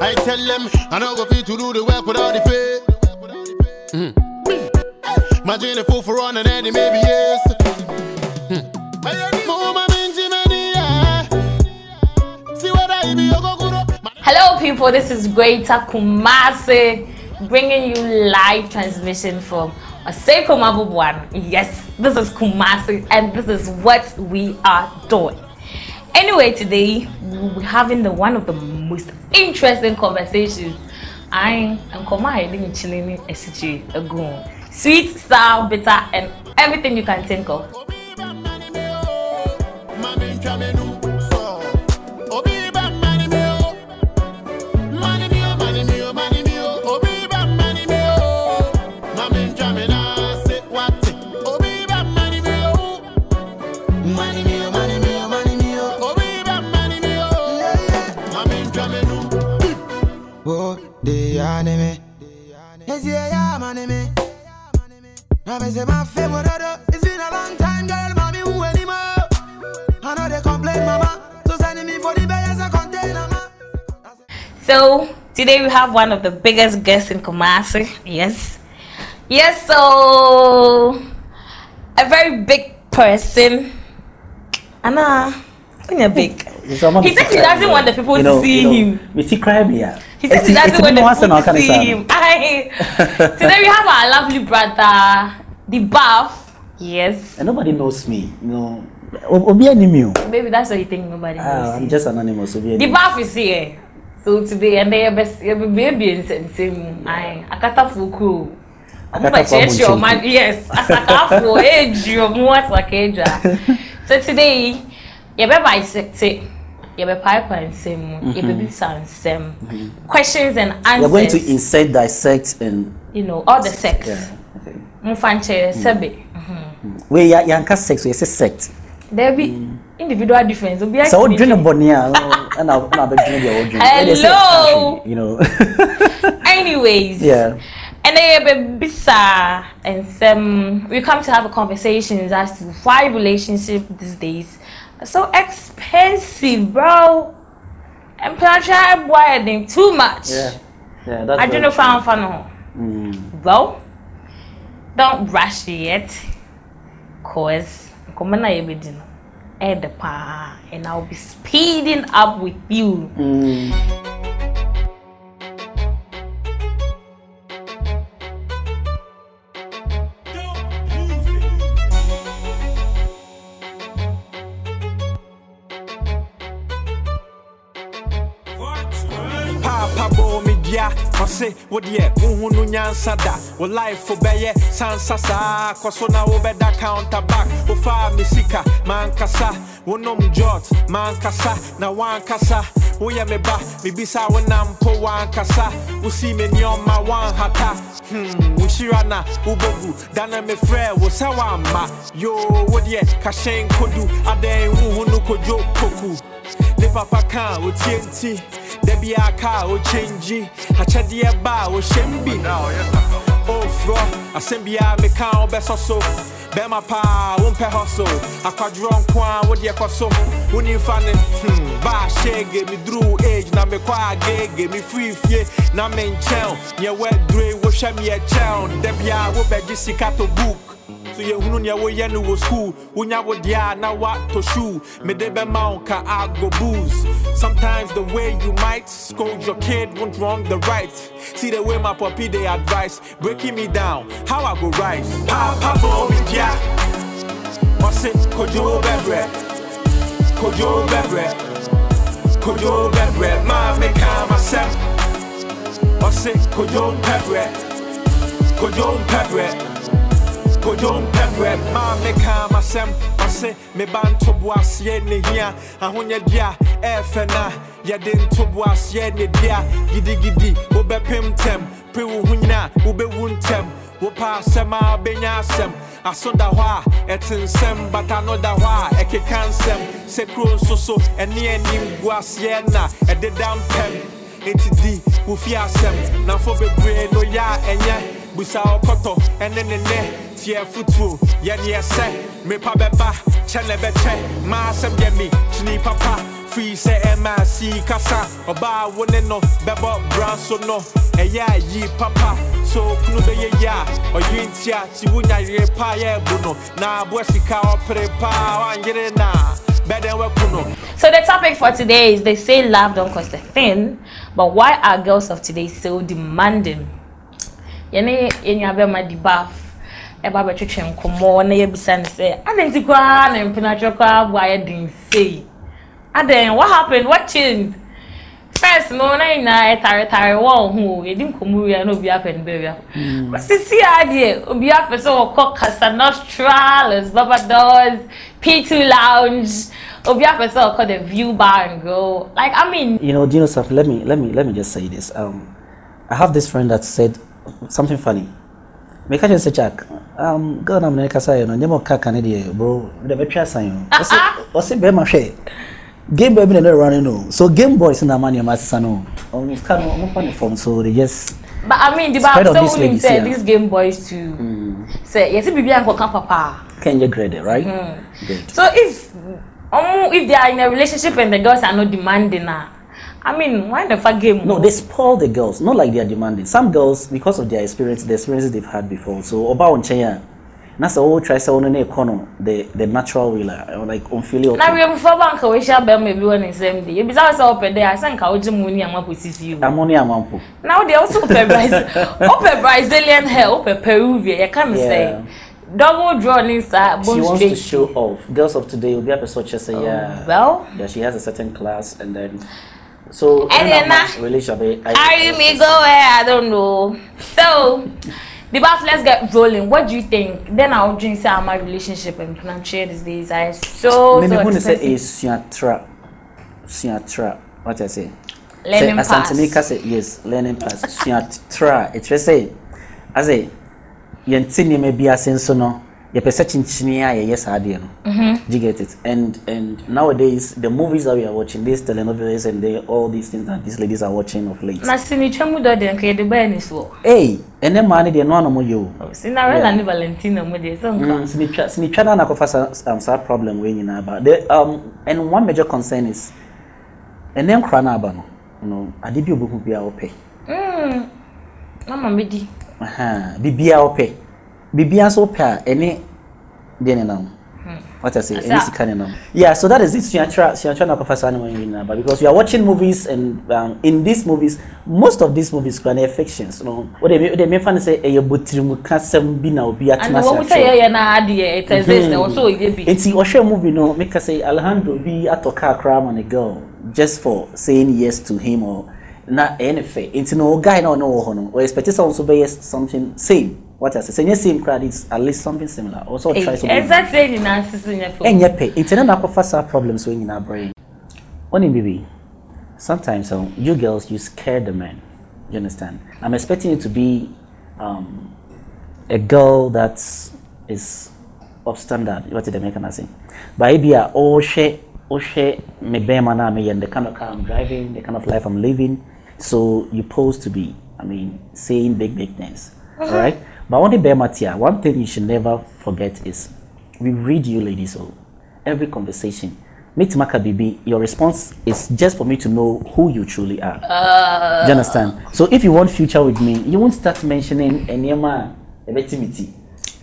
I tell them I don't go fit to do the work without the pay. Mm. Imagine if for run and Eddie maybe yes. Mm. Mama minji many, yeah. See what I be, you go good up. Hello, people. This is Greater Kumasi bringing you live transmission from Oseko Mabubuan. Yes, this is Kumasi, and this is what we are doing. Anyway, today we'll be having the one of the most interesting conversations. I am Koma chilling a Sweet, sour, bitter, and everything you can think of. Anime. Yes, yeah, yeah, man, anime. Now, me say my favorite other. It's been a long time, girl, mommy, who anymore? I know they complain, mama. So send me for the biggest container, So, today we have one of the biggest guests in Kumasi. Yes. Yes, so a very big person. Anna, when you're big. he says he doesn't want the people you know, to see you know, him. We see crime here. He said he doesn't want to see him. I, today we have our lovely brother, the buff. Yes. And nobody knows me. You know, Obi anonymous. Maybe that's what you think nobody knows. Uh, I'm just anonymous. Obi the buff is here. So today, and they are best, baby and same. I, Akata Fuku. Yes, Asakafo, age, your more like So today, you're very bisected yɛbɛpaepa nsɛm mu mm-hmm. yɛbɛbisa nsɛm mm-hmm. questions and answers. you're going to insert dissect and. you know all the sex. mfa nkyɛn sɛbe. wei yanka sex o yɛ sɛ sect. dabi mm. individual difference obi sɛ o dwene bɔnni a ɛna abɛdwene deɛ o dwene. hello you know. anyways. yeah. And then Bisa and some we come to have a conversations as to why relationship these days so expensive, bro. And plancha boy them too much. Yeah. Yeah, that's I don't know if I'm fan mm. Bro, don't rush yet. Cause come on you at the pa and I'll be speeding up with you. Mm. Ɔse wodeɛ wohu no nyansa da? Wo life bɛyɛ sansa saa kɔ so na wobɛda counter back. Wofaa me sika mankasa wonom jot mankasa na wankasa woyɛ me ba mebisa wo nam po wankasa wosi me nneɔma wanhata hmm, wohyira na wobɔgu da na mefrɛ wo sɛ woamma yo wodeɛ kahyɛn kodu. Adɛn wohu no kodwo koku. Ne papa ka wotie nti da bi aka o change akyɛdeɛ ba a wɔhyɛ m bi ofurɔ asɛm biaa meka wobɛsɔ so bɛrima paa wompɛ hɔ so akwadworɔ nko a wodeɛ kɔ so? Wonimfa ne hmm, baa hyɛge meduruu age. Na mekɔ agege mefiri fie na menkyɛn neɛ woadure wohwɛ meyɛkyɛn da biaa wobɛgye sika to book. So yɛhunu nea woyɛ no wɔ school. Wonya wo deɛ a na woatɔ shoe? Mede bɛma wo ka ago booze sometimes the way you might scold your kid won't wrong the right. See the way my puppy they advice breaking me down. How i go rise. Papa bo me dia ɔse kojo bɛbrɛ kojo bɛbrɛ kojo bɛbrɛ maa meka masɛm ɔse kojo mpɛbrɛ kojo mpɛbrɛ kodwo mpɛbrɛ maa meka masɛm ɔse meba ntoboaseɛ ne hia ahonyɛde a ɛɛfɛ na yɛde ntoboaseɛ ne dea gidigidi wobɛpem ntɛm pe wo ho nyina wobɛwu ntɛm wopɛ asɛm a wobɛnya asɛm aso da hɔ a ɛte nsɛm bata no da hɔ a ɛkeka nsɛm sɛ kuro nso so ɛne anim gu na ɛdeda mpɛm enti di wo fie asɛm namfo bebree no yɛ a ɛnyɛ busa ɔkɔtɔ ɛne ne nɛ tie futuo yɛne ɛsɛ mepa bɛba kyɛ ne bɛkyɛ maa sɛm yɛ me kyini papa fii sɛ ɛma sii kasa ɔbaa wo ne no bɛbɔ bra so no ɛyɛ ayi papa so kunu bɛyɛ yi a ɔyere nti a ti wonya yere paa yɛ bu no na aboa sika ɔpere paa wanyere na So the topic for today is they say love don't cost a thing, but why are girls of today so demanding? Bɛma di baaf ɛba bɛtwetwe nkɔmmɔ na yɛbisa no sɛ adɛn nti koraa na mpenatwɛ koraa bo ayɛ den sei adɛn what happened what changed first no na nyinaa ɛtaretare wɔ wo ho yɛdi nkɔmmɔ wia na obi apɛ no baabi apɛ sisi adeɛ obi apɛ sɛ wɔkɔ casa nostral los barbados p2 lounge obi apɛ sɛ wɔkɔ the view bar and go like i mean You know, do you know something? Let me let me let me just say this. Um, I have this friend that said something funny. Make I just say, Jack. Um, girl, I'm like I say, you know, never car can idiot, bro. The better sign you. What's it? What's it? Be my share. Game boy been there running no. So game boys in the money, my son no. Um, it's kind of I'm funny from so they just but i mean the bar Spread of sɛ these wonim ladies, sɛ yeah. these game boys too sɛ yɛsɛ biribi ankɔka papa can get graded, right? Good. so if um, if they are in a relationship and the girls are not demanding ah i mean why the fuck game No, they spoil the girls. Not like they are demanding. Some girls, because of their experience, the experiences they've had before. So about on Chenya, the whole try say on the economy, the the natural way like on feel na okay. wiemfoɔ ba nka wɔahyia bɛrima bi wɔ ne nsɛm de ebisa wo sɛ wopɛ dɛ a sɛ nka wogye mu ni ama kɔsi fie mu I'm only a mampo. na wodeɛ wo sɛ wopɛ Braz- brazilian hair wopɛ peruvian me Yeah. sɛ double draw ne She wants to show off. Girls of today will be able to say yeah, well that she has a certain class and then so And then, uh, relationship. I- carry me go where I don't know. So, the boss, let's get rolling. What do you think? Then I'll drink say my relationship and financial these days are so Maybe so when say is suatra, suatra. What I say? Learning say, pass. Mika say yes, learning pass. Suatra. It just say, I say, yɛnte nneɛma bi ase nso no yɛpɛ sɛ kyenkyene a yɛyɛ saa adeɛ no do you get it and and nowadays the movies that we are watching these telenovelas and they, all these things that these ladies are watching of late Na sinitwa mu dɔ deɛ nka yɛde bɛyɛ ne soɔ. hey ɛnɛ maa no deɛ no ano mo yɛ o Yeah. ne Valentina mu deɛ sɛ nka. Mm, sinitwa sinitwa no anakɔfa saa um, saa problem wei nyinaa ba the um and one major concern is ɛnɛ nkora no aba no know ade bi a obɛhu bi a wɔpɛ Mm. Mama me di. Biribiara wopɛ biribiara nso wopɛ a ɛne deɛ ne nam. What I say Asa. ɛne sika ne nam. Yeah so that is it. Suatra suatra na kɔfa saa ne wɔn nyinaa but because you are watching movies and um, in these movies most of these movies kora na yɛ fictions no. Wɔde me wɔde mefa ne sɛ ɛyɛ botirimu kasɛm bi na obi And atena wɔn mu ase sɛ yɛyɛ na adeɛ it exists ɛwɔ so oyɛ bi. nti ɔhwɛ movie no meka sɛ alejandro bi atɔ car koraa ma ne girl just for saying yes to him or na ɛyɛ ne fɛ. Nti no guy na ɔne wɔ hɔ no ɔ expect sɛ ɔnso bɛyɛ something same what I say sɛ nyɛ same koraa it's at least something similar. Also try something tie nyinaa sisi nyɛ fɛ. ɛnyɛ pɛ nti ne na akɔfa saa problems wɔ nyinaa brɛ ɔne bibi sometimes um, you girls you scare the men you understand? I'm expecting you to be um, a girl that is of standard. What did the american say but maybe a ɔhwɛ ɔhwɛ me bɛrima na meyɛ the kind of car i'm driving the kind of life i'm living so you supposed to be i mean saying big big things. All right but one bɛrima tia one thing you should never forget is we read you ladies so every conversation. Meet maka bibi your response is just for me to know who you truly are. Do you understand? So if you want future with me you won't start mentioning enema ebetimiti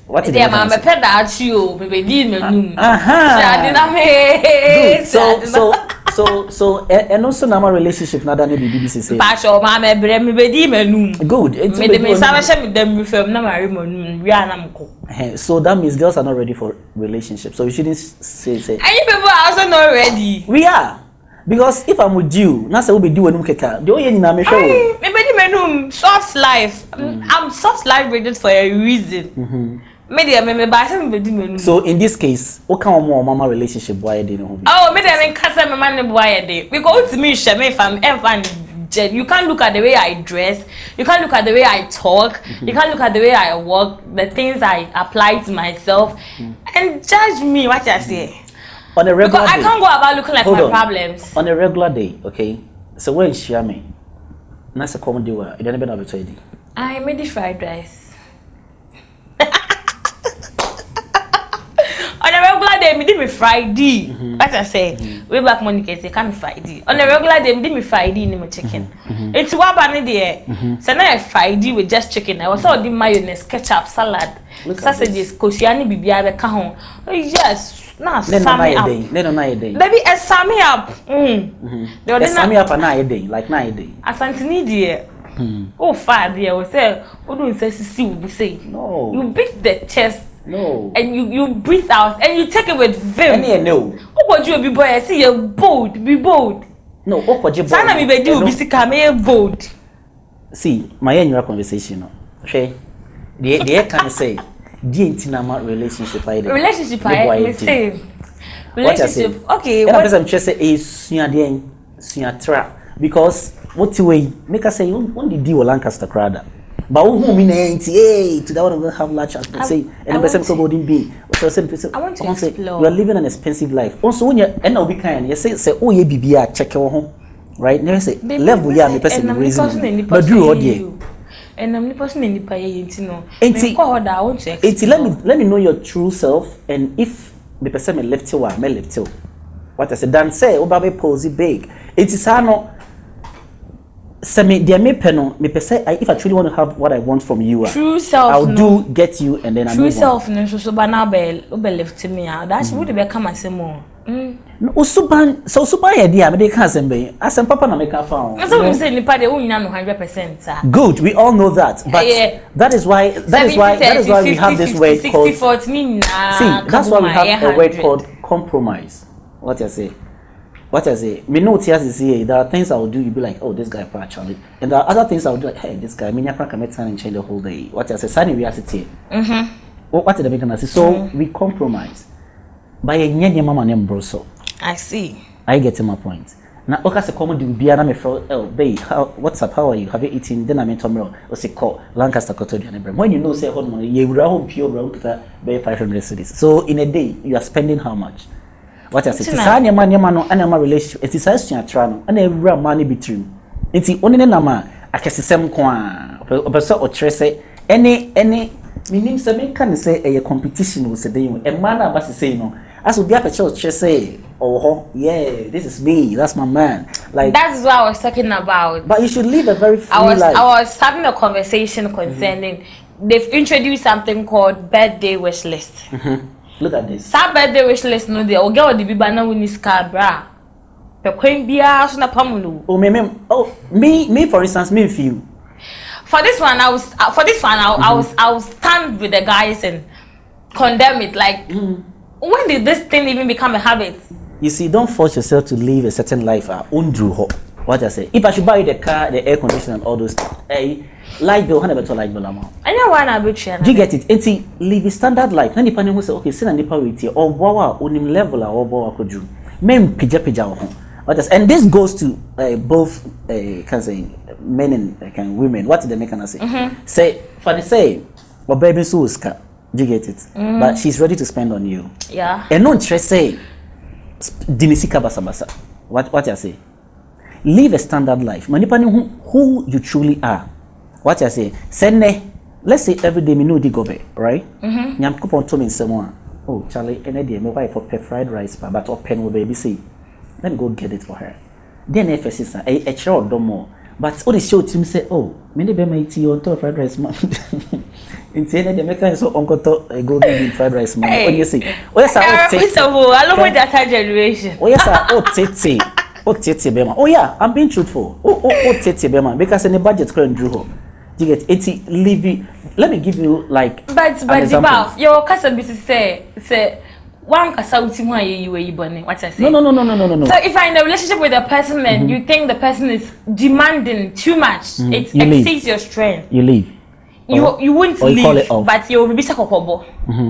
what did Deɛ the maa American mɛpɛ daakye o bebe di m'anum. Aha. Ade na mee. So so so so ɛ- ɛno nso na ama relationship na da ne biribi bi sese Pakyɛ ɔmaa mɛbrɛ mi bɛ di m'anum. good eti Mede bɛbi me wɔ nsa ne- bɛhyɛ me dam fam na mare m'anum wia na mkɔ. Ɛhɛn, so that means girls are not ready for relationship so you shouldn't s- say say And you people are also not ready. we are because if i'm with you na sɛ wobɛdi w'anum keka deɛ ɔyɛ nyinaa mehwɛ o Me bɛ di m'anum soft life. Mm. I'm soft life rated for a reason. Me deɛ me me ba sɛ me bɛ di m'anum. Mm-hmm. so in this case woka wɔn a wɔn ama relationship boa yɛ de ne ho bi Oh, me deɛ me nkasa me ma ne bo ayɛ de. Because wotumi nhwɛ me fa ɛnfa ne gye. You can't look at the way I dress. You can't look at the way I talk. Mm-hmm. You can't look at the way I walk. The things I apply to myself. Mm. And judge me. What you say? on a regular Because I day can't go about looking like Hold my on. problems. on a regular day okay sɛ wɔanhyia me na sɛ kɔm de wo a aduane bɛ na wobɛtɔ adi I made the fried rice. On a regular day me di me friday. What i say way back money can say come friday. On a regular day me di me friday ni me chicken. It's what ba ni there? So na friday with just chicken. I was all the mayonnaise ketchup salad sausages kosua ni bibia be ka ho yes na na sami yɛ up. no na yɛ den baby e sami up. Mm. The ɛsami ordinary apa na yɛ den like na yɛ den asantini deɛ o fa deɛ o sɛ o dun nsa sisi o bi say? No. you beat the chest No. And you you breathe out and you take it with vim. Ẹni ẹ̀ náà o. Ọkọ̀jú òbí bọ̀ ẹ̀ See, you bold be bold. No, ọkọ̀jú bold. Sanna mi bẹ̀ di òbí sika mi yẹ bold. See, my yẹ conversation Okay. The the deɛ kan sɛ, deɛ nti na ma relationship I say Relationship ayɛ What save. Relationship okay. Ɛna pɛsɛ mi kyerɛ eh, sɛ ɛyɛ suadeɛ suatra because what yi, meka sɛ yi, wɔn de di wɔ Lancaster koraa da. But wo hu mi na yɛ nti hey to that one we have large chat say ɛna pɛ sɛ mi sɛ golden bean ɔsɛ I want to. sɛ ɔn you are living an expensive life. Ɔn so wonyɛ ɛna kind, you say, say, oh, yeah, yɛ bibi a kyɛkɛ wɔ ho right? Never say. sɛ level yeah, the person pɛ raising no but do hɔ deɛ. And nipa so na nipa yɛ yɛ nti no mɛ kɔ hɔ da awo n let me let me know your true self and if the person sɛ left you, wa mi left you, what I dan Then say, oh, baby, pose big nti saa no. so me dear me peno me per se if I truly want to have what I want from you, ah, true self, I'll no. do get you and then I true self no so so bana be be left me out. Oh. That's what be come say more. No super, so usuban ye dear can't kan asem be asem papa na make a phone. That's what we say nipa dey unyina no 100%. Good, we all know that. But yeah. that is why that is why that is why we have this word called See, that's why we have a word called compromise. What you say? What I say? Me know tears is here. There are things I will do. You be like, oh, this guy actually, and there are other things I will do. Like, hey, this guy. Me nyakra can make and change the whole day. What I say? Sunny reality. Mm-hmm. What did I make say? So we compromise. By a nyenye mama name broso. i see I get my point. Na oka se komo di bia na me fro oh babe how what's up how are you have you eaten then I mean tomorrow o se call Lancaster koto di anebra when you know say hon money you wura home pure pita be 500 cities so in a day you are spending how much what I say Nti na- sa nyama nyama no ana ma relationship enti sa sua tra no ana ewura ma ne bitrim enti oni ne nam a akɛsesɛm ko a ɔpɛ sɛ ɔkyerɛ sɛ ɛne ɛne menim sɛ menka ne sɛ ɛyɛ competition wɔ sɛ dɛn mu ɛma no aba sesei no as obi apɛkyɛ ɔkyerɛ sɛ ɔwɔ hɔ yeah this is me that's my man. Like that's what i was talking about. But you should live a very free I was life. I was having a conversation concerning they've introduced something called birthday wish list. Look at this. Saa birthday wish list no deɛ ɔgɛ ɔde bi ba na woni sika bra pɛkwan biara so na pam no. oh me me oh me me for instance me feel. For this one I was uh, for this one I, I was I was stand with the guys and condemn it like when did this thing even become a habit? you see don't force yourself to live a certain life ah undru hɔ what I say if I should buy you the car the air conditioner and all those things eh light bill hundred better light bill amount Ɛnyɛ wa na abetua do you get it? Nti live a standard life na nipa ne ho sɛ okay sɛ na nipa wei tie ɔboa a onim level a ɔboa a akɔduru men pagyapagya wɔ ho. Is and this goes to uh, both uh, can say men and uh, can women. What did the can say? Say for the say ɔbaa bi nso wɔ sika do you get it? But she's ready to spend on you. Yeah. ɛno nkyerɛ sɛ di ne sika basabasa what what I say? Live a standard life. Ma nipa ne hu who you truly are what I say sɛ nnɛ let's say every day me no di gɔbɛ right? Nyankopɔn to me nsɛm a oh charlie ɛnɛ deɛ me wife ɔpɛ fried rice pa but ɔpɛ no wɔ baabi sei let me go get it for her. Then ɛfɛ sisan ɛyɛ ɛkyerɛ ɔdɔ mɔ but o de hyɛ o tirim sɛ oh me ne bɛrima yi ti ɔntɔ fried rice ma nti ɛnɛ deɛ mɛka yɛ sɛ ɔnkɔtɔ eh, golden bean fried rice ma ɔnyɛ sei ɔyɛ saa ɔte Peaceable, alomo data generation. oh yes sir oh tete? Oh bema. Oh yeah i'm being truthful. Oh oh bema. Because the budget current drew ho you get eighty. leave it. let me give you like but but diba your kasa bi say say one kasa wuti mu a yɛ yiwa yi bɔnɛ what i say. no no no no no no no. so if i'm in a relationship with a person and mm -hmm. you think the person is demanding too much. Mm -hmm. it you exceeds leave. your strength. you leave. you or, you won't you leave but you will be sɛ mm-hmm.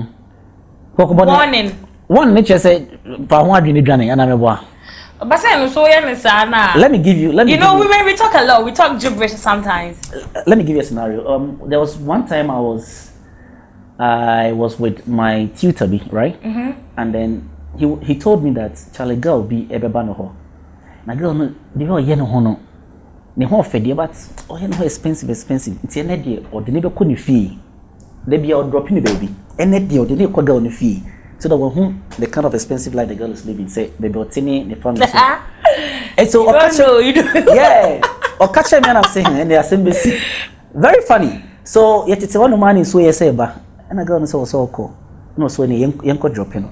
warning. warning ne kyerɛ fa ho adwene dwane anamɛboa. But no so yeah let me give you let me You know, you, women we talk a lot. We talk gibberish sometimes. let me give you a scenario. Um there was one time i was i was with my tutor be right? Mm-hmm. and then he he told me that charlie girl be ebeba no ho. Na girl no the ɔyɛ ne ho no. Ne ho deɛ but ɔyɛ ne ho expensive expensive. Nti ɛnɛ deɛ ɔde ne bɛkɔ ne fie da bia ɔdrɔpe ne baabi ɛnɛ deɛ ɔde ne kɔ girl ne so that who the kind of expensive life the girl is living say baby otini the family so and so you Okache- know you know. Yeah. Ɔkakyɛ me anam sɛ hɛ ɛne asɛm bɛsi very funny. So yɛtete hɔ nomaa ne nsuo yɛ sɛ ɛba ɛna girl no sɛ wɔ sɛ ɔkɔ na ɔsɛ ne yɛnkɔ drɔpe no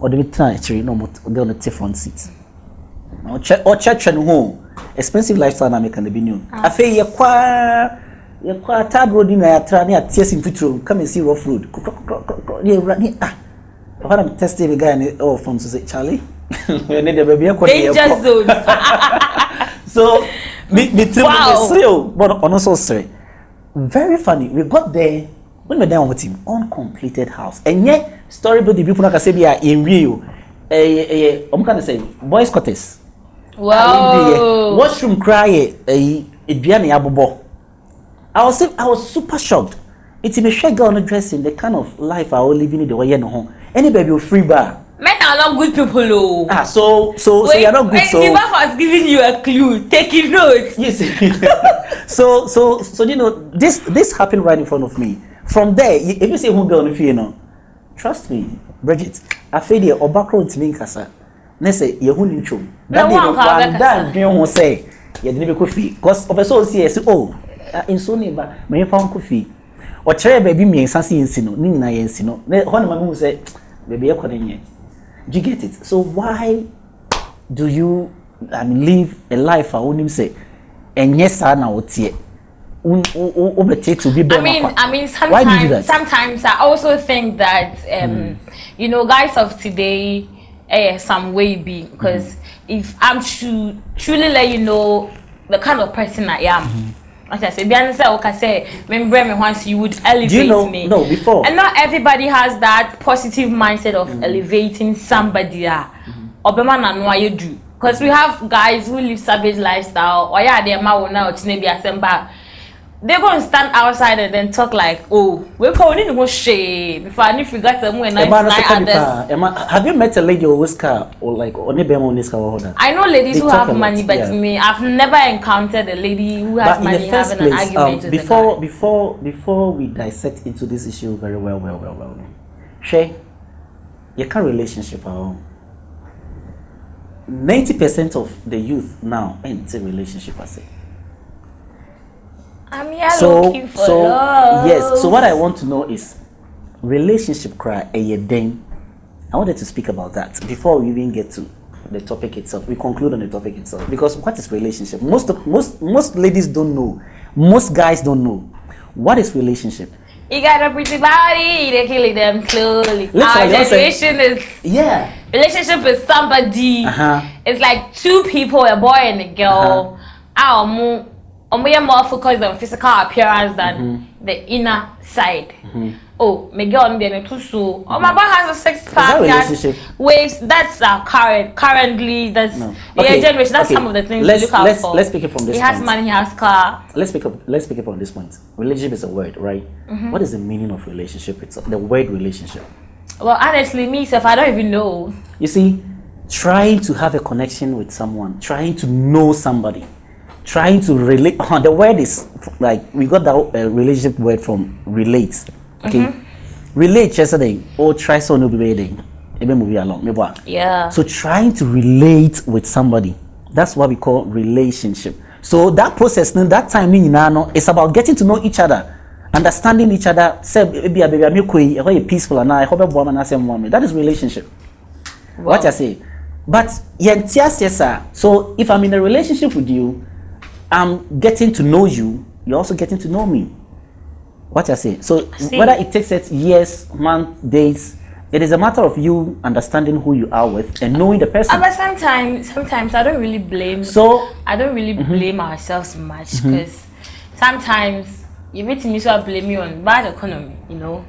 ɔde me tena akyiri na ɔmo girl no te front seat na ɔkyɛ ɔkyerɛkyerɛ ne ho expensive lifestyle na meka na bi ni o afei yɛkɔa yɛkɔa tab road na yɛatra ne yɛateɛ si mfituro come and see rough road. Ne yɛwura ne ah ɛhɔ na meteste me guy ne ɛwɔ fam so sɛ charlie? Ɛne deɛ baabi yɛkɔ ne danger yɛkɔ zone. So me me tiri Wow. me sere o but ɔno nso sere very funny. We got there when we dan wɔn team uncompleted house. Ɛnyɛ story building bi kuna kasa bi a yɛnwie o ɛyɛ ɛyɛ ɔmo ka ne sɛ boys quarters. Wow. Washroom kura yɛ ɛyi edua na yɛabobɔ i was i was super shocked. Eti me hwɛ girl no dressing the kind of life a ɔwɔ living de ɔyɛ ne ho ɛne baabi o free bar men are not good people oh ah so so so Wait, you are not good wait, so. the wife has given you a clue taking notes Yes. so so so you know this this happened right in front of me. From there, y- if you say who girl if you know, trust me, Bridget. I feel the obakro ntimi nkasa. Na say ye hu ni twom. Na That day wo no anka one abɛkasa. dan dwen ho say ye de ne be kofi because of so see say oh nso ne ba me fa kofi. Ɔkyerɛ baabi mmiɛnsa se yɛnsi no ne nyinaa yɛnsi no na hɔ na ma mehu sɛ baabi yɛkɔ no nyɛ do you get it so why do you I mean, live a life a wonim sɛ ɛnyɛ saa na woteɛ I mean, I mean, sometimes, sometimes I also think that, um, Hmm. you know, guys of today, eh, some way be because Hmm. if I'm to truly let you know the kind of person I am. Hmm. Like I said, Bianca said, okay, say, remember me once you would elevate you know- me. no, before- And not everybody has that positive mindset of Hmm. elevating somebody. ah. Obema na no aye do. Because we have guys who live savage lifestyle. Or yeah, they ma wona or tine bi asemba. They go and stand outside and then talk like, oh, we call need to go shade before I them when Ɛma no sɛ ka nine bi others. paa. Have you met a lady or whisker or like wɔ ne sika wɔ hɔ da I know ladies They who have a lot, money, but yeah. me, I've never encountered a lady who has but money having an argument um, with before a before before we dissect into this issue very well well well well hwɛ yɛka relationship a hɔ ninety percent of the youth now ɛnte relationship ase I'm here so looking for so love. yes so what i want to know is relationship cry ɛyɛ den i wanted to speak about that before we even get to the topic itself we conclude on the topic itself because what is relationship most of, most most ladies don't know most guys don't know what is relationship You got a pretty body, they killing them slowly. Literally, Our generation is yeah relationship is somebody. Uh-huh. It's like two people, a boy and a girl. Our more, more more focused on physical appearance than Mm-hmm. the inner side. Oh, my girl, I'm too so. Oh, my boy has a six pack. that has. That's uh, current. Currently, that's No. the Okay, generation. That's okay. some of the things Let's- we look out let's- for. let's pick it from this He has money. He has car. let's pick up let's pick up on this point relationship is a word right Mm-hmm. What is the meaning of relationship itself the word relationship Well, honestly, me, if I don't even know. You see, trying to have a connection with someone, trying to know somebody, trying to relate. On the word is like we got that uh, relationship word from relate. Okay, relate yesterday. Or try so no be movie along. Yeah. So trying to relate with somebody, that's what we call relationship. So that process, that time ni nyinaa no, it's about getting to know each other, understanding each other. Say, baby, baby, I'm I you peaceful and I hope I'm na same woman. That is relationship. What I say. But yɛnte aseɛ saa. So if I'm in a relationship with you, I'm getting to know you. You're also getting to know me. What I say. So whether it takes it years, months, days, it is a matter of you understanding who you are with and knowing the person. Uh, but sometimes, sometimes I don't really blame. So I don't really Mm-hmm. blame ourselves much because sometimes you meet me so I blame you on bad economy. You know,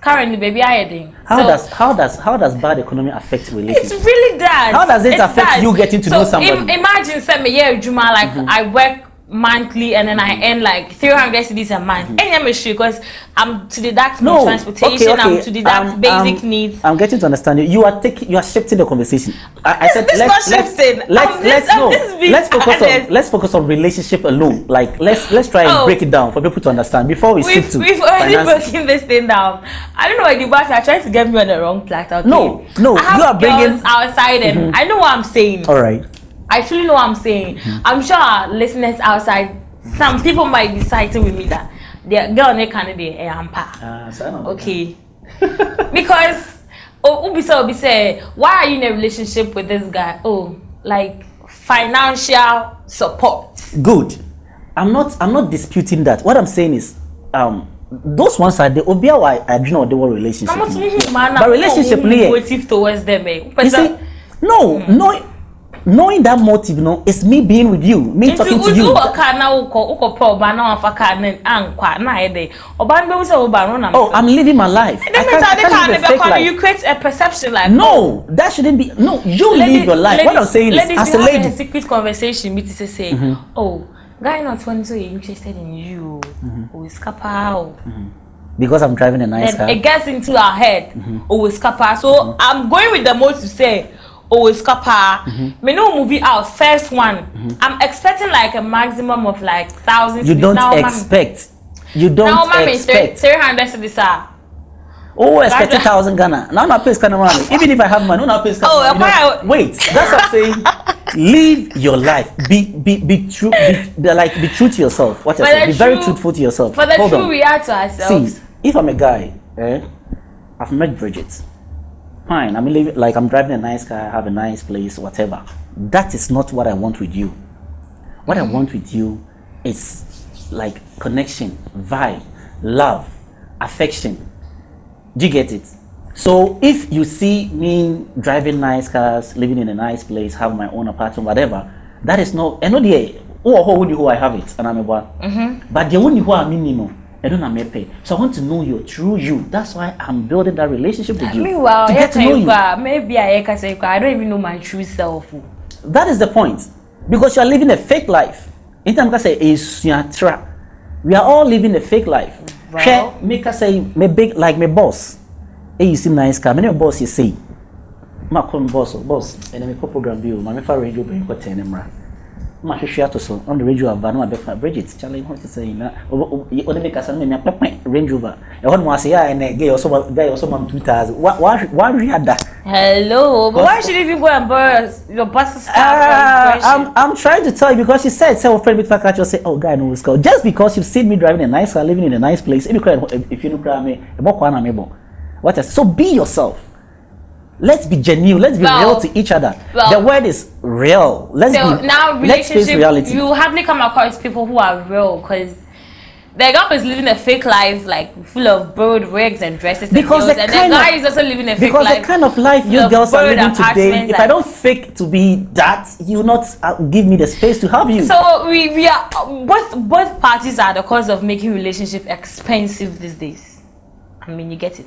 currently, baby, I did. how so does how does how does bad economy affect it's relationship? really that. How does it It's affect that. you getting to so know somebody? Mm-hmm. Im- imagine, say me, yeah, Juma, like I work monthly and then I earn like 300 cedis a month. And I'm sure because I'm to deduct No, transportation, okay, okay. I'm to deduct Um, basic um, needs. I'm getting to understand you. You are taking, you are shifting the conversation. I, I said, This let's, not let's, shifting. let's, let's, no, let's focus honest. on, let's focus on relationship alone. Like, let's, let's try and Oh. break it down for people to understand before we We've, shift to we've already finances. broken this thing down. I don't know why the boss are trying to get me on the wrong track. Okay? No, no, you are bringing- outside and I know what I'm saying. All right. I truly know what I'm saying. Mm-hmm. I'm sure our listeners outside, some people might be citing with me that their girl ne can be a hamper. Uh, so I don't know. Okay. because oh Ubi say Obi say, why are you in a relationship with this guy? Oh, like financial support. Good. I'm not. I'm not disputing that. What I'm saying is, um, those ones are the obia why I do not do what relationship. I'm not ni. saying man, But relationship eh, towards them. Eh. You see, no, no, knowing that motive no is me being with you me talking to you. oh i'm living my life. you create a perception like. no oh. that shouldn't be no you lady, live your life ladies, what i'm saying ladies, is as a lady. a secret conversation bi ti sẹ sẹ oh guy not one so he interested in you who is o because i'm driving a nice car. it gets into our head mm-hmm. Oh, o scapa so mm-hmm. i'm going with the motive say oh, it's kappa. Mm-hmm. Me no movie out first one. I'm expecting like a maximum of like thousands. You don't now, expect. You don't Now, mommy, expect. three hundred this. ah. Oh, expect a thousand Ghana. Now not pay of money. Even if I have money, not pay kind Oh, of money. why- You know, wait, that's what I'm saying. Live your life. Be be be true. Be, be like be true to yourself. What I For said. the Be very truthful to yourself. For the Hold true, on. we are to ourselves. See, if I'm a guy, eh, I've met Bridget. Fine, I'm living like I'm driving a nice car, I have a nice place, whatever. That is not what I want with you. What I want with you is like connection, vibe, love, affection. Do you get it? So if you see me driving nice cars, living in a nice place, have my own apartment, whatever, that is not. And know the oh who I have it, and I'm a one. Mm-hmm. But the one who I mean, you know, So I want to know your true you. That's why I'm building that relationship with you Meanwhile, to get to know you. maybe I say I don't even know my true self. That is the point. Because you are living a fake life. Anytime I say. We are all living a fake life. Well- make us say me big like me boss. Hey, you see nice car. Many boss you say. Ma call me boss, boss. And then call program bill. Fa radio bring ko ten mra ma hwehwɛ ato so ɔno range rover no ma bɛfa bridget charlie ho sisa yi na ɔne mi kasa no mɛmia pɛpɛn range rover ɛhɔ nom ase yɛ ɛnɛ gay ɔsɔ ma gay ɔsɔ ma two thousand wa wa hwe ada. hello but why should you go and borrow your boss's car i'm i'm trying to tell you because she said say ofrɛ friend, to kaka say oh guy no was called just because you've seen me driving a nice car living in a nice place ebi kura efi no kura mi ɛbɔ kwan na mi bɔ what else so be yourself. Let's be genuine. Let's be Well- real to each other. well- the word is real. Let's so be. now let's face relationship, reality. you hardly come across people who are real because the girl is living a fake life, like full of borrowed wigs and dresses. Because and, the and kind the of- is also living a fake because life. the kind of life you girls are living today, if I don't fake to be that, you not uh, give me the space to have you. So we, we are both both parties are the cause of making relationship expensive these days. I mean, you get it.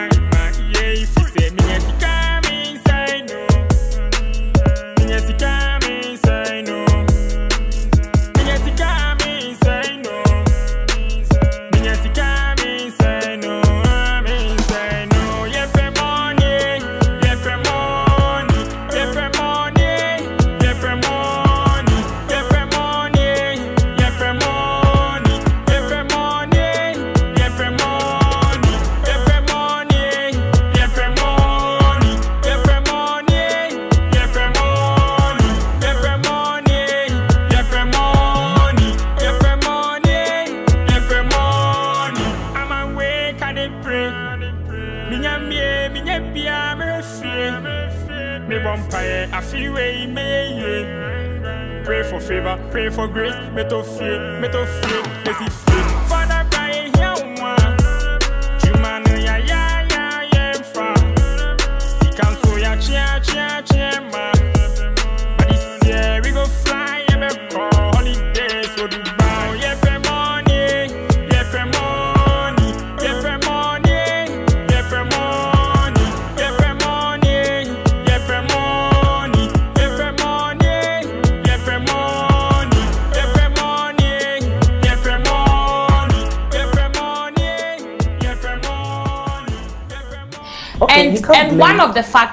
pray for grace. Me to fear, me to fear, me see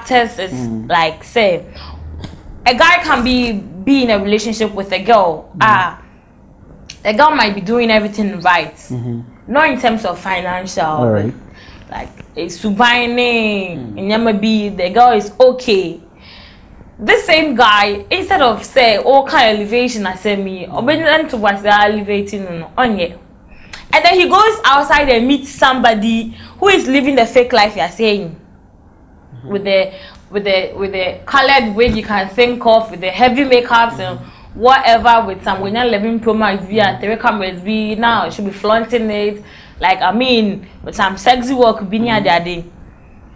factors is hmm. like say a guy can be be in a relationship with a girl hmm. ah the girl might be doing everything right. Mm-hmm. Not in terms of financial Alright. like it's subaine hmm. nyama be the girl is okay. This same guy instead of say oh, all kind of elevation I say me obedient to what they are elevating no onye. And then he goes outside and meets somebody who is living the fake life you are saying with the with the with the colored wig you can think of with the heavy makeups and whatever with some when you're living pro max be and three cameras be now you should be flaunting it. Like i mean with some sexy work be near their day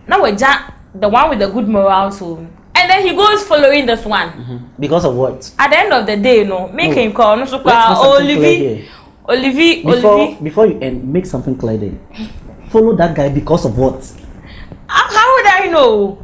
now we're just the one with the good morals so. And then he goes following this one. Because of what? at the end of the day no. Make him call. No so here. Olivier Before Olivier before you end, make something clear then. Follow that guy because of what? How, would I know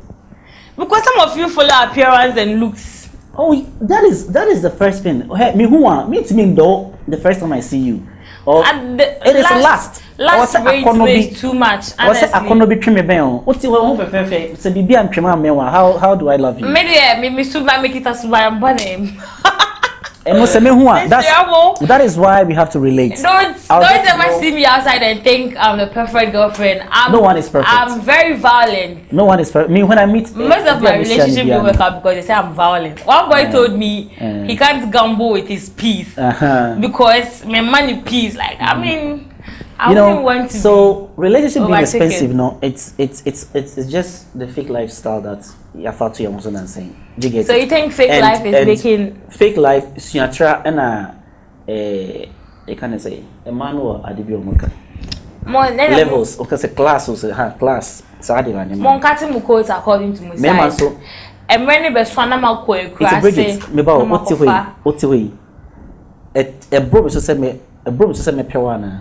because some of you follow appearance and looks Oh, that is that is the first thing. Hey, me who want me to me though the first time I see you. Or the it is last. last akɔnɔ bi- is too much or say honestly akɔnɔ bi twe me bɛn o. Wote wo ho fɛfɛɛfɛ sɛ biribi a ntwema amɛ wa how how do I love you? me deɛ me me suba me kita suba mbɔ ne Ɛno sɛ me hu a mu that's that is why we have to relate. don't I'll don't ever know- see me outside and think I'm the perfect girlfriend I'm No one is perfect. I'm very violent No one is per- me when I meet most of my relationship don't work out because they say I'm violent one boy told me Uh. he can't gamble with his peace Uh-huh. because my money peace like I mean I you know, want to so relationship being expensive, no, it's it's it's it's it's just the fake lifestyle that Yafatu Yamuson and saying. You get so it? you think fake And- life is and making fake life suatra and a eh I can say a man or omuka more levels okay say class or say ha class. Sadi ba mo nyama nkate mu quote according to me side so mmerɛ ne bɛsoa na ma kɔ it's akura a Bridget. ase me ba na ma what ti hoyi kɔfa ti e bro me so say me e bro me so say me pewa na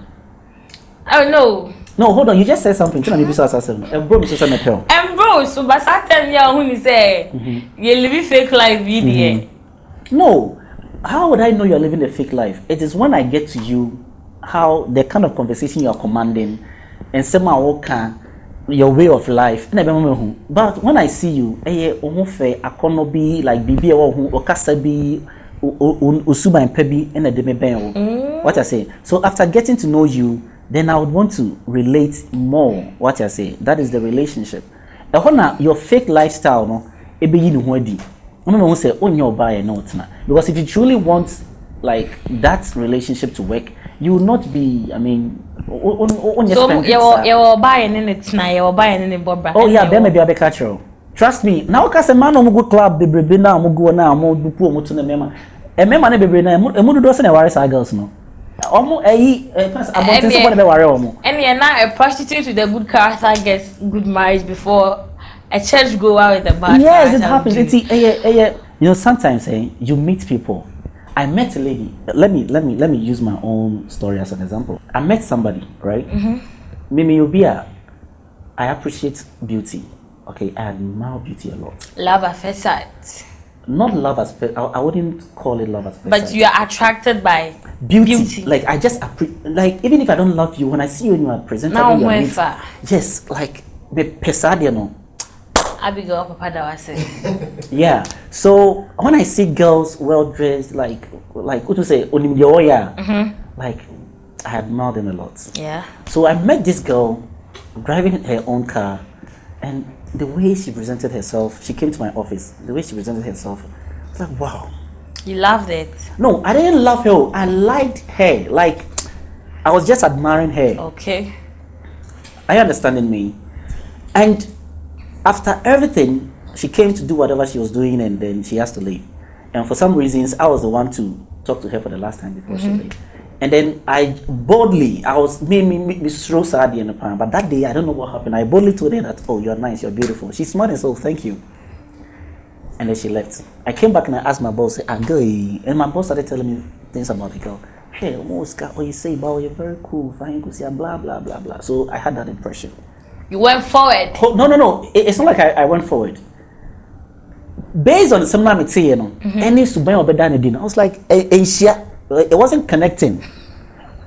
oh no no hold on you just said something tuna me bi so asase e bro me so say me pewa ɛmbro so basa tɛm yɛ ɔho ni sɛ yɛ live fake life yi deɛ No. How would I know you're living a fake life? It is when I get to you, how the kind of conversation you are commanding, and somehow can your way of life. And I remember who. But when I see you, eh, oho fe akono bi like bibi ewo hu okasa bi usuba and pebi and a me ben wo. What I say. So after getting to know you, then I would want to relate more. What I say. That is the relationship. Ɛhɔ na your fake lifestyle no ebeyi ne ho adi wọn mọ sẹ onye ọba yẹn náà tena because if you truly want like that relationship to work you will not be i mean o- o- onye so yɛwɔ yɛwɔ ɔbaa yɛ ne ne tena yɛwɔ ɔbaa yɛ ne ne bɔ bra oh yeah yɛwɔ- bi abẹka kyerɛw trust me na ɔka sɛ mmaa na ɔmo gu club bebrebe na ɔmo gu na ɔmo dupu ɔmo to na mmarima mmarima no bebree na emu dodoɔ sɛ na ɛware saa girls no ɔmo ɛyi ɛ fɛn sɛ abɔnten sɛ Ɛdeɛ- bɔ na bɛware ɔmo ɛne yɛ na a prostitute with a good character gets good marriage before a church goer with a bad yes it happens. It's ɛyɛ ɛyɛ eh, eh, eh, you know sometimes eh, you meet people. I met a lady. Let me let me let me use my own story as an example. I met somebody right? Mm-hmm. Mimi obi i appreciate beauty okay? I admire beauty a lot. Love at first sight not love as first I, I wouldn't call it love as first but you are attracted by beauty. beauty. like i just appre- like even if i don't love you when i see you and you are presentable Now you are when yes like me pesadia no abigail papa da wase Yeah. So when I see girls well dressed, like like what to say, Onimdioya, mm-hmm. like I admire them a lot. yeah So I met this girl driving her own car, and the way she presented herself, she came to my office. The way she presented herself, I was like, wow. you loved it No, I didn't love her. I liked her. Like I was just admiring her. okay Are you understanding me? And after everything, she came to do whatever she was doing and then she has to leave. And for some reasons, I was the one to talk to her for the last time before she mm-hmm. left. And then I boldly, I was me me me, me so sad in the pan. But that day, I don't know what happened. I boldly told her that, oh, you're nice, you're beautiful. She smiled and said, oh, thank you. And then she left. I came back and I asked my boss, girl, eh?" and my boss started telling me things about the girl. Hey, what what you say about you're very cool, fine, blah blah blah blah. So I had that impression. you went forward Oh, no, no, no. It- it's not like I, I went forward. Based on the seminar you know, any suban or than I was like, eh, eh, shia. It wasn't connecting.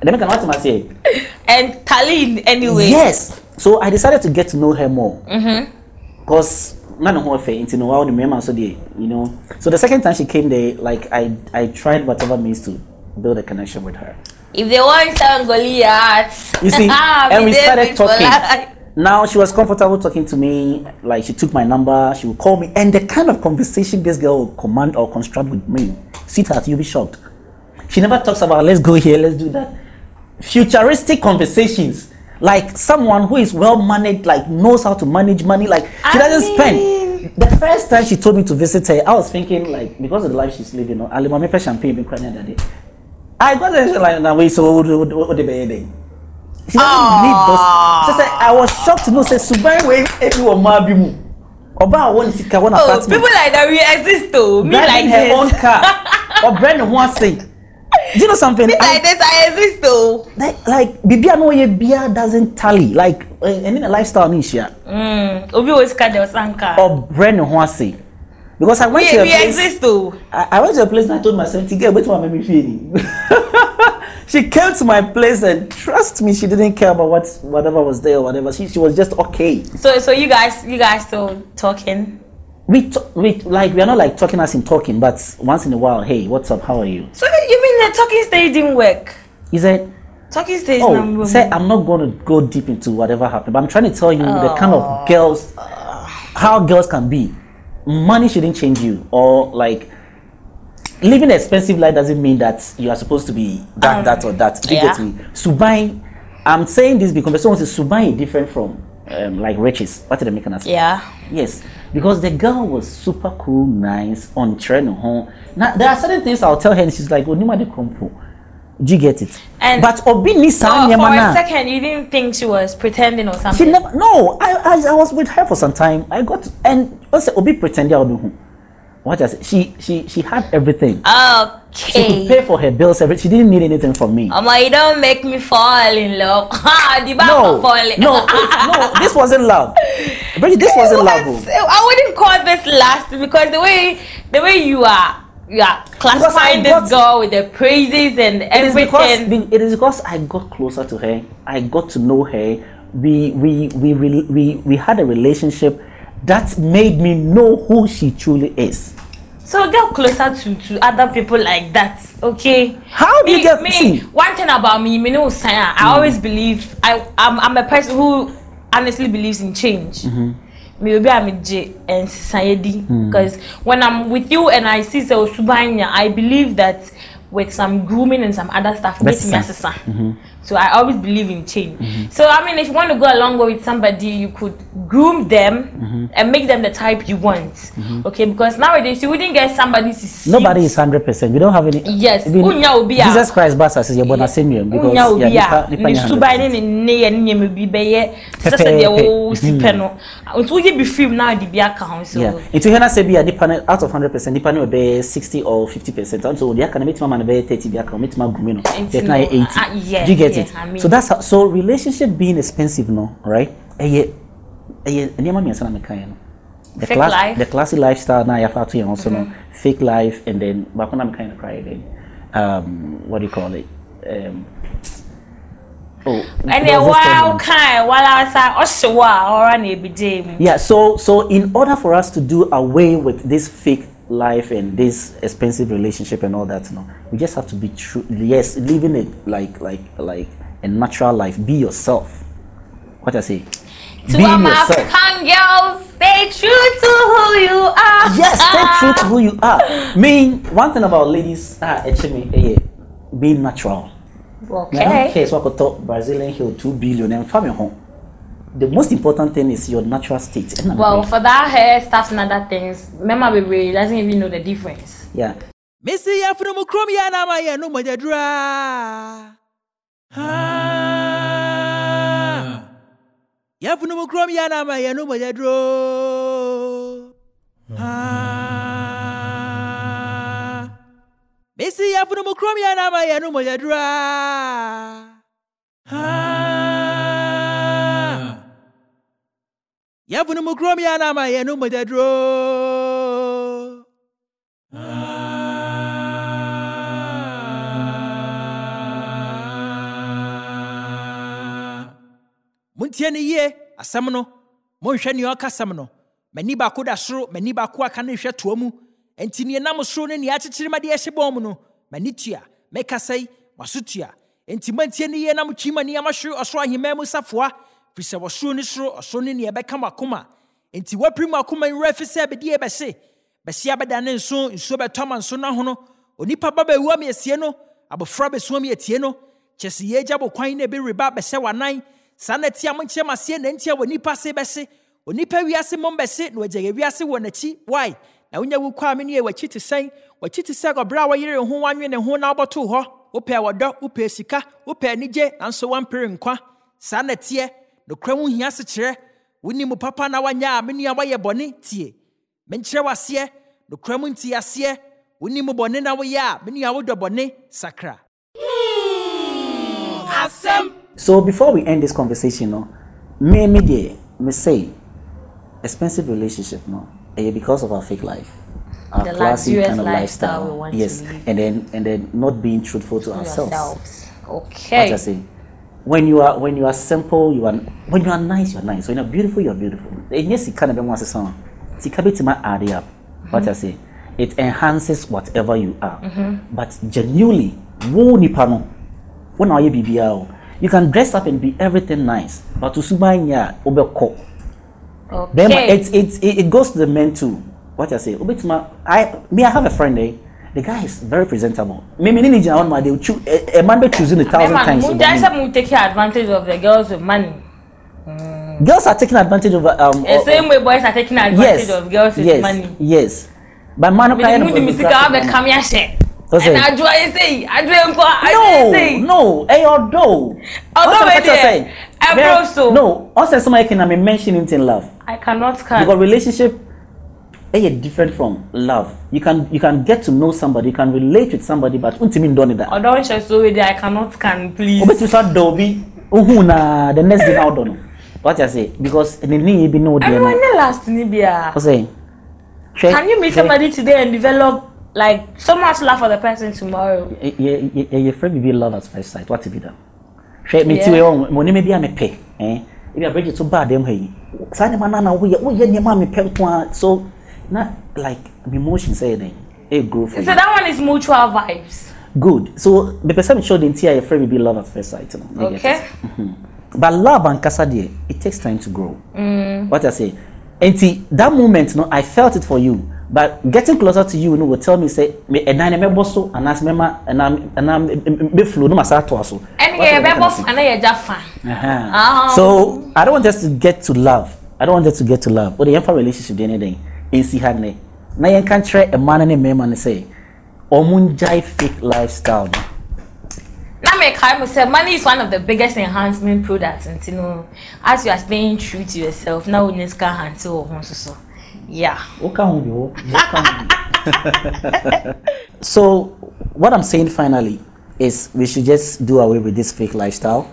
And then I can say, and tally in any way yes. So I decided to get to know her more. Mm-hmm. Because none of her know, all the members so they, you know. So the second time she came there, like I I tried whatever means to build a connection with her. If they want some Goliath, You see, and we started talking. Now she was comfortable talking to me. Like she took my number, she would call me, and the kind of conversation this girl would command or construct with me, sweetheart, you'll be shocked. She never talks about let's go here, let's do that. Futuristic conversations, like someone who is well managed, like knows how to manage money. Like she I doesn't mean- spend. The first time she told me to visit her, I was thinking like because of the life she's living, I me pay champagne been crying that day. I got there, like now wait, so what, the baby? She doesn't need those. She said, I was shocked to know, say, Subai, wait, everyone ma bi mu. Oba a one sika one Oh, apartment. people like that we exist though. Me like her this. own car. or brand one thing. Do you know something? Me I- like this, I exist though. like, like, baby, I know your beer doesn't tally. Like, uh, and in a lifestyle, nisha. Mm. Obi was scared of Sanka. Or brand one thing. Because I went we, to a we place. exist though. I, I went to a place and I told myself, "Tige, wait for me feeling." she came to my place and trust me, she didn't care about what whatever was there or whatever. She, she was just okay. So so you guys you guys still talking? We, t- we like we are not like talking as in talking, but once in a while, hey, what's up? How are you? So you mean the talking stage didn't work? Is it? Talking stage "Oh, say I'm not going to go deep into whatever happened, but I'm trying to tell you the kind of girls, how girls can be. Money shouldn't change you, or like." Living an expensive life doesn't mean that you are supposed to be that, Um, that, or that. Do you get yeah. me? Subai, I'm saying this because someone says Subai is different from um, like riches. What did I make an answer? Yeah. Yes, because the girl was super cool, nice, on trend home. Now there are certain things I'll tell her, and she's like, "Oh, Nima de Kompo." Do you get it? And- but Obi ni So saa for a second you didn't think she was pretending or She something. never. No, I, I I was with her for some time. I got and also Obi pretended I do. What I say? She she she had everything. Okay. She could pay for her bills. Every she didn't need anything from me. Mama, you don't make me fall in love. Ha, the back no, falling. no, no. This wasn't love. Bridget, this wasn't love. What? oh. I wouldn't call this last because the way the way you are you are classifying this girl with the praises and everything. It is because it is because I got closer to her. I got to know her. We we we we we, we had a relationship that made me know who she truly is. So get closer to, to other people like that, okay? How do you me, get- me? see? One thing about me, me know, Saya, I mm. always believe I I'm, I'm a person who honestly believes in change. Mm-hmm. Me obi a me and society mm. because when I'm with you and I see so subanya, I believe that with some grooming and some other stuff, make me asesa. So I always believe in change. Mm-hmm. So I mean, if you want to go a long way with somebody, you could groom them mm-hmm. and make them the type you want. Mm-hmm. Okay, because nowadays you wouldn't get somebody. Nobody is hundred percent. We don't have any. Yes, even unya obi a- Jesus Christ basa says you're born as same because yeah, a nipa, nipa ne nya suban 100%. ne ne nne yɛ ne nneɛma bi bɛyɛ sɛ sɛ deɛ wɔwɔ si pɛ no nti wogye bi film na ade bi aka ho so Yeah. Into Hena say be a nipa no- out of hundred percent, nipa no be sixty or fifty percent. And so the aka na metima man be thirty, the aka metima gumi no. Nti The na no, eighty. ah, yeah, Do you get yeah, it? I mean- So that's how, so relationship being expensive, no, right? Eye, eye, nneɛma mmiɛnsa na meka yɛ no. The Fake life. the classy lifestyle na yafa to yɛn also no, fake life, and then baako na meka yɛ no cry again. Um, what do you call it? Um, oh, ɛnɛ there was this third waa one. kan wala sa ɔhyɛ wɔ a ɔra na ebi gye mu Yeah, so so in order for us to do away with this fake life and this expensive relationship and all that, you know, we just have to be true. Yes, living it like like like a natural life. Be yourself. What I say? to be all my yourself. African girls stay true to who you are Yes, stay true to who you are. mean one thing about ladies, ah, actually, eh, be natural. I don't okay care so I could talk Brazilian hill two billion and family home. The most important thing is your natural state. Well for that hair stuff and other things mema bebree doesn't even know the difference yeah. mesi yɛ funu mu kurom yɛ anam ayɛ no mɔnyadura yɛ funu mu kurom yɛ anam ayɛ no mɔnyaduro mesi yɛ funu mu kurom yɛ anam ayɛ no mɔnyadura yɛ funu mu kurom yɛ anam ayɛ no mɔnyaduro. Montie ne yie. Asɛm no monhwɛ nea ɔkasɛm no. M'ani baako da soro m'ani baako aka no nhwɛ toa mu. Enti nea nam soro ne nea akyekyere ma de ɛhyɛ bɔn mu no m'ani tua mɛkasa yi maso tua. Enti mantie ne yie na motwi m'ani amahwe ɔsoro ahemmaa mu safoa firi sɛ wɔsoro ne soro ɔsoro ne nea ɛbɛka mo akoma. Enti woapiri mo akoma nwura fi sɛ bɛdie bɛhye bɛhyia bɛda ne nso nsuo bɛtɔ ma nso no onipa ba bɛwua me asie no abɔfra bɛsua me atie no. Kyɛ sɛ yɛagya bo kwan na ɛbɛreba bɛhyɛ w'anan saa na tia mo nkyerɛ maseɛ na ntia wɔ nipa se bɛhye onipa wiase mom bɛhye na wɔgya yɛ wiase wɔ n'akyi wae na wonya wo kɔ a me ne yɛ w'akyi te sɛn. W'akyi te sɛ ɔbrɛ a wɔyere ho wanwe ne ho na wobɔtoo hɔ. Wopɛ wɔdɔ wopɛ sika wopɛ anigye nanso woampere nkwa. Saa na teɛ nokora wo hia sekyerɛ woni mu papa na woanyɛ a me nua woayɛ bɔne tie. Menkyerɛ w'aseɛ nokora mu nti aseɛ. Woni mu bɔne na woyɛ a me nua wodɔ bɔne sakra So before we end this conversation, no, me me me say, expensive relationship, no, eh, because of our fake life, our The classy kind of lifestyle lifestyle, yes, and then and then not being truthful to ourselves. yourselves. What I say, when you are when you are simple, you are when you are nice, you are nice. When you are beautiful, you are beautiful. And yes, it kind of want to sound. Sika add up. What I mm-hmm. say, it enhances whatever you are. Mm-hmm. But genuinely, wo nipa no, when are you BBL? You can dress up and be everything nice, but to subanya obeko. Okay. it, it, it, it goes to the men too. What I say, Obitima, I me I have a friend eh. The guy is very presentable. Me me ni on my they will choose a, a man be choosing a thousand Remember, times. dance me. take advantage of the girls with money. Girls are taking advantage of um. The same way boys are taking advantage yes, of girls with yes, money. Yes, but man, I mu de me sika abɛka me ahyɛ. What's Ɛna adwoa yɛ sei, adwoa nkɔ, adwoa yɛ No, no, eh, hey, although. Although What's we the better say? I There- bro so. No, also somebody can I mention it in love. I cannot can. because relationship eh, is different from love you can you can get to know somebody you can relate with somebody but untimi ndone that Ɔdɔ nhyɛ so wey de I cannot can please. obetumi so adɔ obi ohun na the next day na ɔdɔ no what i say because ne ne yɛ bi ɔdeɛ Everyone no dey last ni bia. ɔsɛ hwɛ Can you meet somebody today and develop like so much love for the person tomorrow? yɛ yɛ yɛ yɛ fɛ bibi love at first sight what be that hwɛ mi ti Yeah. wɛ wɔn mo nneɛma bi a mi pɛ ɛn ebi abiriki to baa dɛm ha yi saa nneɛma na na woyɛ woyɛ nneɛma a mi pɛ nko a so na like mi emotion sɛ yɛ dɛ ɛ grow for you. So that one is mutual vibes. Good. So the person sure the entire friend will be love at first sight. You know, you get Okay. it? But love and kasa deɛ, it takes time to grow. What I say, and see, that moment, no, I felt it for you. But getting closer to you, no, will tell me say, me and I never so, and and I'm and I'm be flow, no matter what so. Ɛne What yɛ I bɛbɔ can say. fa na yɛ gya fa. Uh-huh. So I don't want us to get to love. I don't want us to get to love. But the for relationship the anything in see had ne. Na yɛn kan kyerɛ a man ne mmarima ne say, ɔmo ngyae fake lifestyle no. Na me kae mo sɛ money is one of the biggest enhancement products nti no as you are staying true to yourself na wo nyɛ sika wɔ ho nso so. Yeah. Woka ho bi hɔ, woka ho bi. so what I'm saying finally is we should just do away with this fake lifestyle,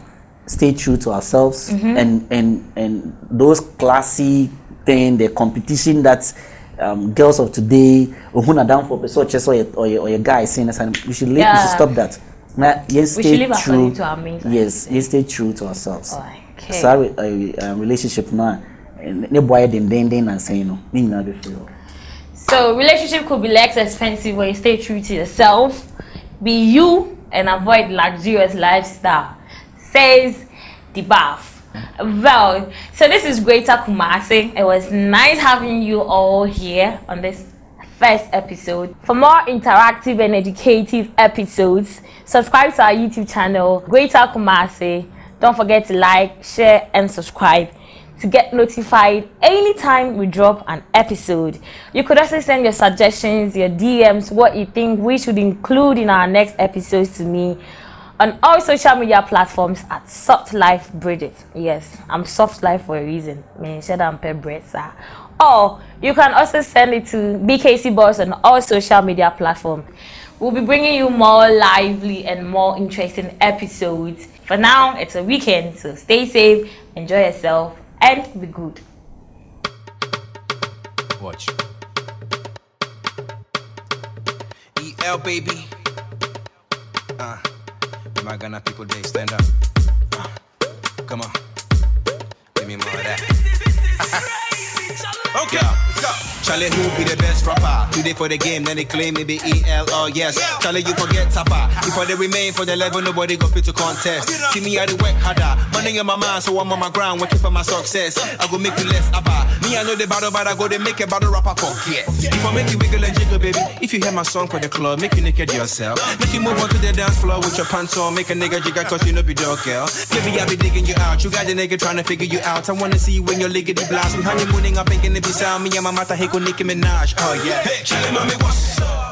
stay true to ourselves, and and and those classy thing, the competition that um, girls of today, ohun down for such or your, or your, guy saying we should live, we should stop that. Now, yes, We stay true. to our means. Yes, yes, stay true to ourselves. Okay. Sorry, a relationship now. Ne no. Ni nyinaa bɛ hɔ. So relationship could be less expensive when you stay true to yourself, be you, and avoid luxurious lifestyle. Says D.Baf. Well, so this is Greater Kumasi. It was nice having you all here on this first episode. For more interactive and educative episodes, subscribe to our YouTube channel, Greater Kumasi. Don't forget to like, share, and subscribe to get notified anytime we drop an episode. You could also send your suggestions, your DMs, what you think we should include in our next episodes to me on all social media platforms at Soft Life Bridget. Yes, I'm Soft Life for a reason. Or you can also send it to BKC Boss on all social media platforms. We'll be bringing you more lively and more interesting episodes. For now, it's a weekend, so stay safe, enjoy yourself, and be good. Watch. EL baby. Uh, my Ghana people, they stand up. Uh, come on. give me more of that. Okay, let's go. Charlie, who be the best rapper? Today for the game, then they claim me be EL or yes. Charlie, you forget Tapper. If they remain for the level, nobody go fit to contest. See me, I do work harder. Money in my mind, so I'm on my ground, working for my success. I go make you less about. Me, I know the battle, but I go to make a battle rapper for yes. If I make you wiggle and jiggle, baby. If you hear my song for the club, make you naked yourself. Make you move on to the dance floor with your pants on. Make a nigga jiggle, cause you know be dog girl. Baby, I be digging you out. You got the nigga trying to figure you out. I wanna see you when you're liggity blast. We honeymooning up, thinking it sound. Me and my mata, hey, Nicki Minaj. Oh yeah. Hey, Charlie, mommy, what's up?